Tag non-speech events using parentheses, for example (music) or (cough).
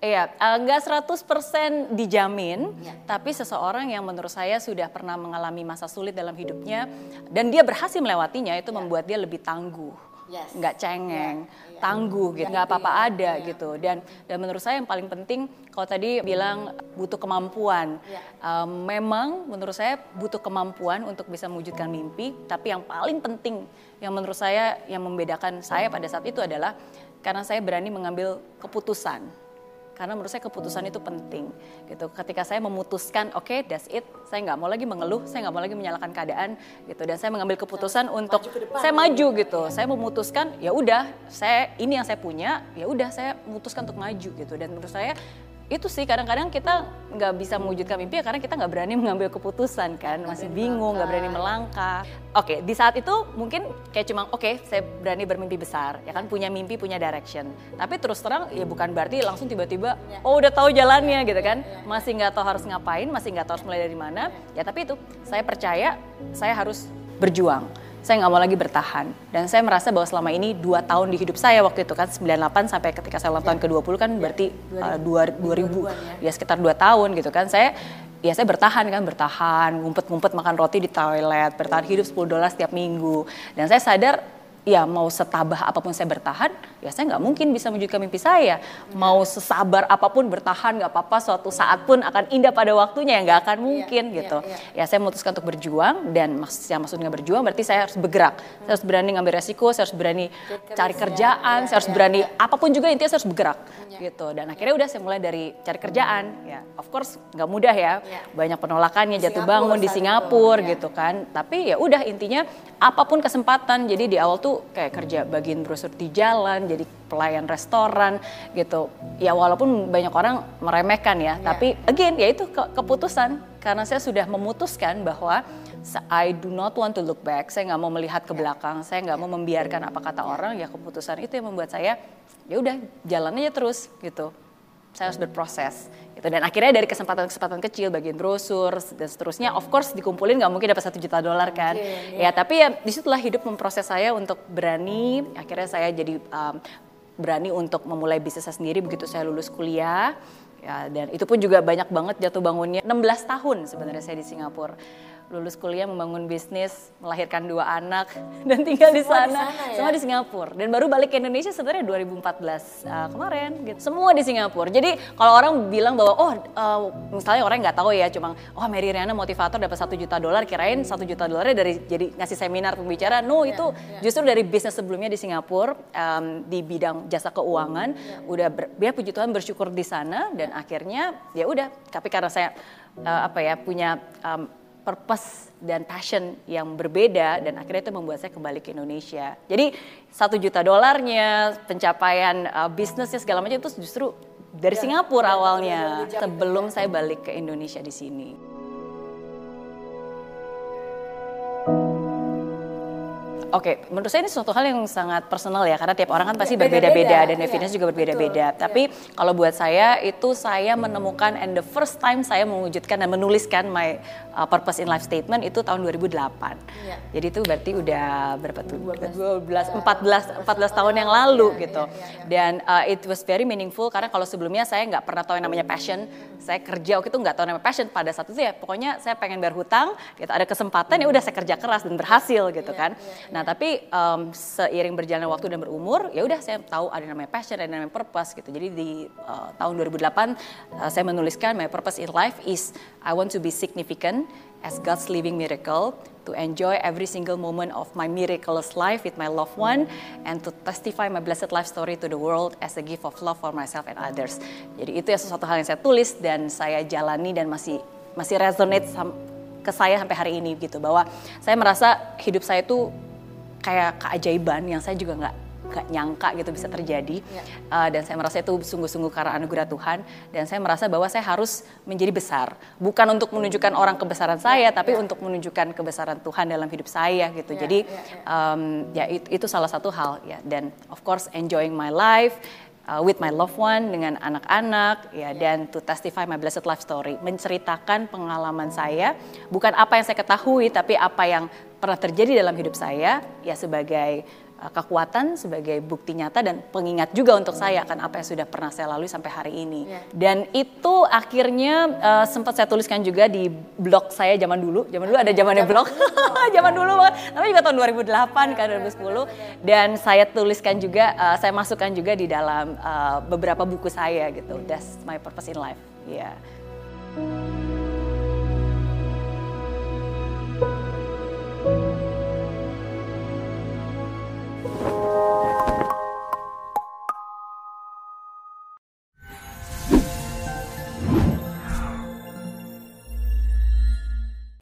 Iya, uh, nggak 100% dijamin, Ya. tapi seseorang yang menurut saya sudah pernah mengalami masa sulit dalam hidupnya dan dia berhasil melewatinya itu membuat dia lebih tangguh, Yes. nggak cengeng, Ya, ya. tangguh gitu, Ya, nggak apa-apa ya, ada ya. gitu. Dan dan menurut saya yang paling penting kalau tadi bilang butuh kemampuan, Ya. um, memang menurut saya butuh kemampuan untuk bisa mewujudkan mimpi, tapi yang paling penting yang menurut saya yang membedakan saya pada saat itu adalah karena saya berani mengambil keputusan karena menurut saya keputusan itu penting gitu. Ketika saya memutuskan oke that's it. Saya nggak mau lagi mengeluh saya nggak mau lagi menyalahkan keadaan gitu. Dan saya mengambil keputusan untuk ke depan. saya maju gitu. Saya memutuskan ya udah saya ini yang saya punya ya udah saya memutuskan untuk maju gitu. Dan menurut saya itu sih kadang-kadang kita nggak bisa mewujudkan mimpi ya karena kita nggak berani mengambil keputusan kan. Masih bingung nggak berani melangkah. oke di saat itu mungkin kayak cuma oke saya berani bermimpi besar. Ya kan punya mimpi punya direction. Tapi terus terang ya bukan berarti langsung tiba-tiba Ya. oh udah tahu jalannya gitu kan. masih nggak tahu harus ngapain masih nggak tahu harus mulai dari mana. Ya tapi itu saya percaya saya harus berjuang saya nggak mau lagi bertahan. Dan saya merasa bahwa selama ini dua tahun di hidup saya waktu itu kan 98 sampai ketika saya ulang tahun ke-20 kan berarti uh, dua- 2000 ya. Sekitar dua tahun gitu kan. Saya ya saya bertahan kan bertahan ngumpet-ngumpet makan roti di toilet bertahan hidup 10 dolar setiap minggu. Dan saya sadar ya mau setabah apa pun saya bertahan ya saya nggak mungkin bisa mewujudkan mimpi saya mau sesabar apa pun bertahan nggak apa-apa suatu saat pun akan indah pada waktunya ya nggak akan mungkin iya, gitu iya. ya saya memutuskan untuk berjuang dan maksud yang maksudnya berjuang berarti saya harus bergerak saya harus berani ngambil resiko saya harus berani cari kerja, kerjaan iya, saya harus iya, berani iya. apa pun juga intinya saya harus bergerak gitu dan akhirnya udah saya mulai dari cari kerjaan ya of course nggak mudah ya Iya. banyak penolakannya jatuh Singapura bangun di Singapura iya. gitu kan tapi ya udah intinya apa pun kesempatan jadi di awal tuh kayak kerja bagian brosur di jalan jadi pelayan restoran gitu. Ya walaupun banyak orang meremehkan ya Iya. tapi again ya itu ke- keputusan. Karena saya sudah memutuskan bahwa I do not want to look back. Saya nggak mau melihat ke belakang. Saya nggak mau membiarkan apa kata orang. Ya keputusan itu yang membuat saya ya udah jalan aja terus gitu saya harus berproses gitu. Dan akhirnya dari kesempatan-kesempatan kecil bagian brosur dan seterusnya of course dikumpulin nggak mungkin dapat satu juta dolar kan? Ya tapi ya di situlah hidup memproses saya untuk berani. Akhirnya saya jadi um, berani untuk memulai bisnis saya sendiri begitu saya lulus kuliah. Ya dan itu pun juga banyak banget jatuh bangunnya. 16 tahun sebenarnya saya di Singapura lulus kuliah membangun bisnis melahirkan dua anak (laughs) dan tinggal di Semua di sana, sana ya? semua di Singapura dan baru balik ke Indonesia sebenarnya 2014 uh, kemarin gitu. Semua di Singapura. Jadi kalau orang bilang bahwa oh uh, misalnya orang nggak tahu ya cuma oh Mary Riana motivator dapat satu juta dolar kirain satu juta dolarnya dari jadi ngasih seminar pembicara. No itu justru dari bisnis sebelumnya di Singapura um, di bidang jasa keuangan udah ber, dia puji Tuhan bersyukur di sana dan akhirnya ya udah tapi karena saya uh, apa ya punya um, purpose dan passion yang berbeda dan akhirnya itu membuat saya kembali ke Indonesia. Jadi satu juta dolarnya, pencapaian uh, bisnisnya segala macam itu justru dari Singapura awalnya sebelum saya balik ke Indonesia di sini. Oke, menurut saya ini suatu hal yang sangat personal ya, karena tiap orang kan pasti Beda-beda, berbeda-beda dan iya. definisinya juga berbeda-beda. Betul, Tapi kalau buat saya itu saya menemukan and the first time saya mewujudkan dan menuliskan my uh, purpose in life statement itu tahun 2008. Iya. Jadi itu berarti udah berapa tuh? 12, 12, 14, 14 tahun yang lalu Iya, gitu. iya, iya. Dan uh, it was very meaningful karena kalau sebelumnya saya nggak pernah tahu yang namanya passion. Saya kerja waktu itu nggak tahu namanya passion pada saat itu ya. Pokoknya saya pengen bayar hutang, gitu. ada kesempatan ya udah saya kerja keras dan berhasil gitu kan. Nah tapi um, seiring berjalannya waktu dan berumur, ya udah saya tahu ada namanya passion, ada namanya purpose gitu. Jadi di uh, tahun 2008 uh, saya menuliskan my purpose in life is I want to be significant as God's living miracle to enjoy every single moment of my miraculous life with my loved one and to testify my blessed life story to the world as a gift of love for myself and others. Jadi itu ya sesuatu hal yang saya tulis dan saya jalani dan masih masih resonate ke saya sampai hari ini gitu bahwa saya merasa hidup saya itu kayak keajaiban yang saya juga nggak nggak nyangka gitu bisa terjadi. Ya. Uh, dan saya merasa itu sungguh-sungguh karena anugerah Tuhan. Dan saya merasa bahwa saya harus menjadi besar. Bukan untuk menunjukkan orang kebesaran saya tapi untuk menunjukkan kebesaran Tuhan dalam hidup saya gitu. Ya, jadi ya, ya. um, ya it- itu salah satu hal ya. Dan of course enjoying my life uh, with my loved one dengan anak-anak ya dan to testify my blessed life story. Menceritakan pengalaman saya bukan apa yang saya ketahui tapi apa yang pernah terjadi dalam hidup saya ya sebagai kekuatan, sebagai bukti nyata dan pengingat juga untuk saya akan apa yang sudah pernah saya lalui sampai hari ini. Yeah. Dan itu akhirnya uh, sempat saya tuliskan juga di blog saya zaman dulu. Zaman dulu ada zamannya blog. (laughs) zaman dulu banget. Tapi juga tahun 2008 kan 2010 dan saya tuliskan juga uh, saya masukkan juga di dalam uh, beberapa buku saya gitu. That's my purpose in life. Ya. Yeah.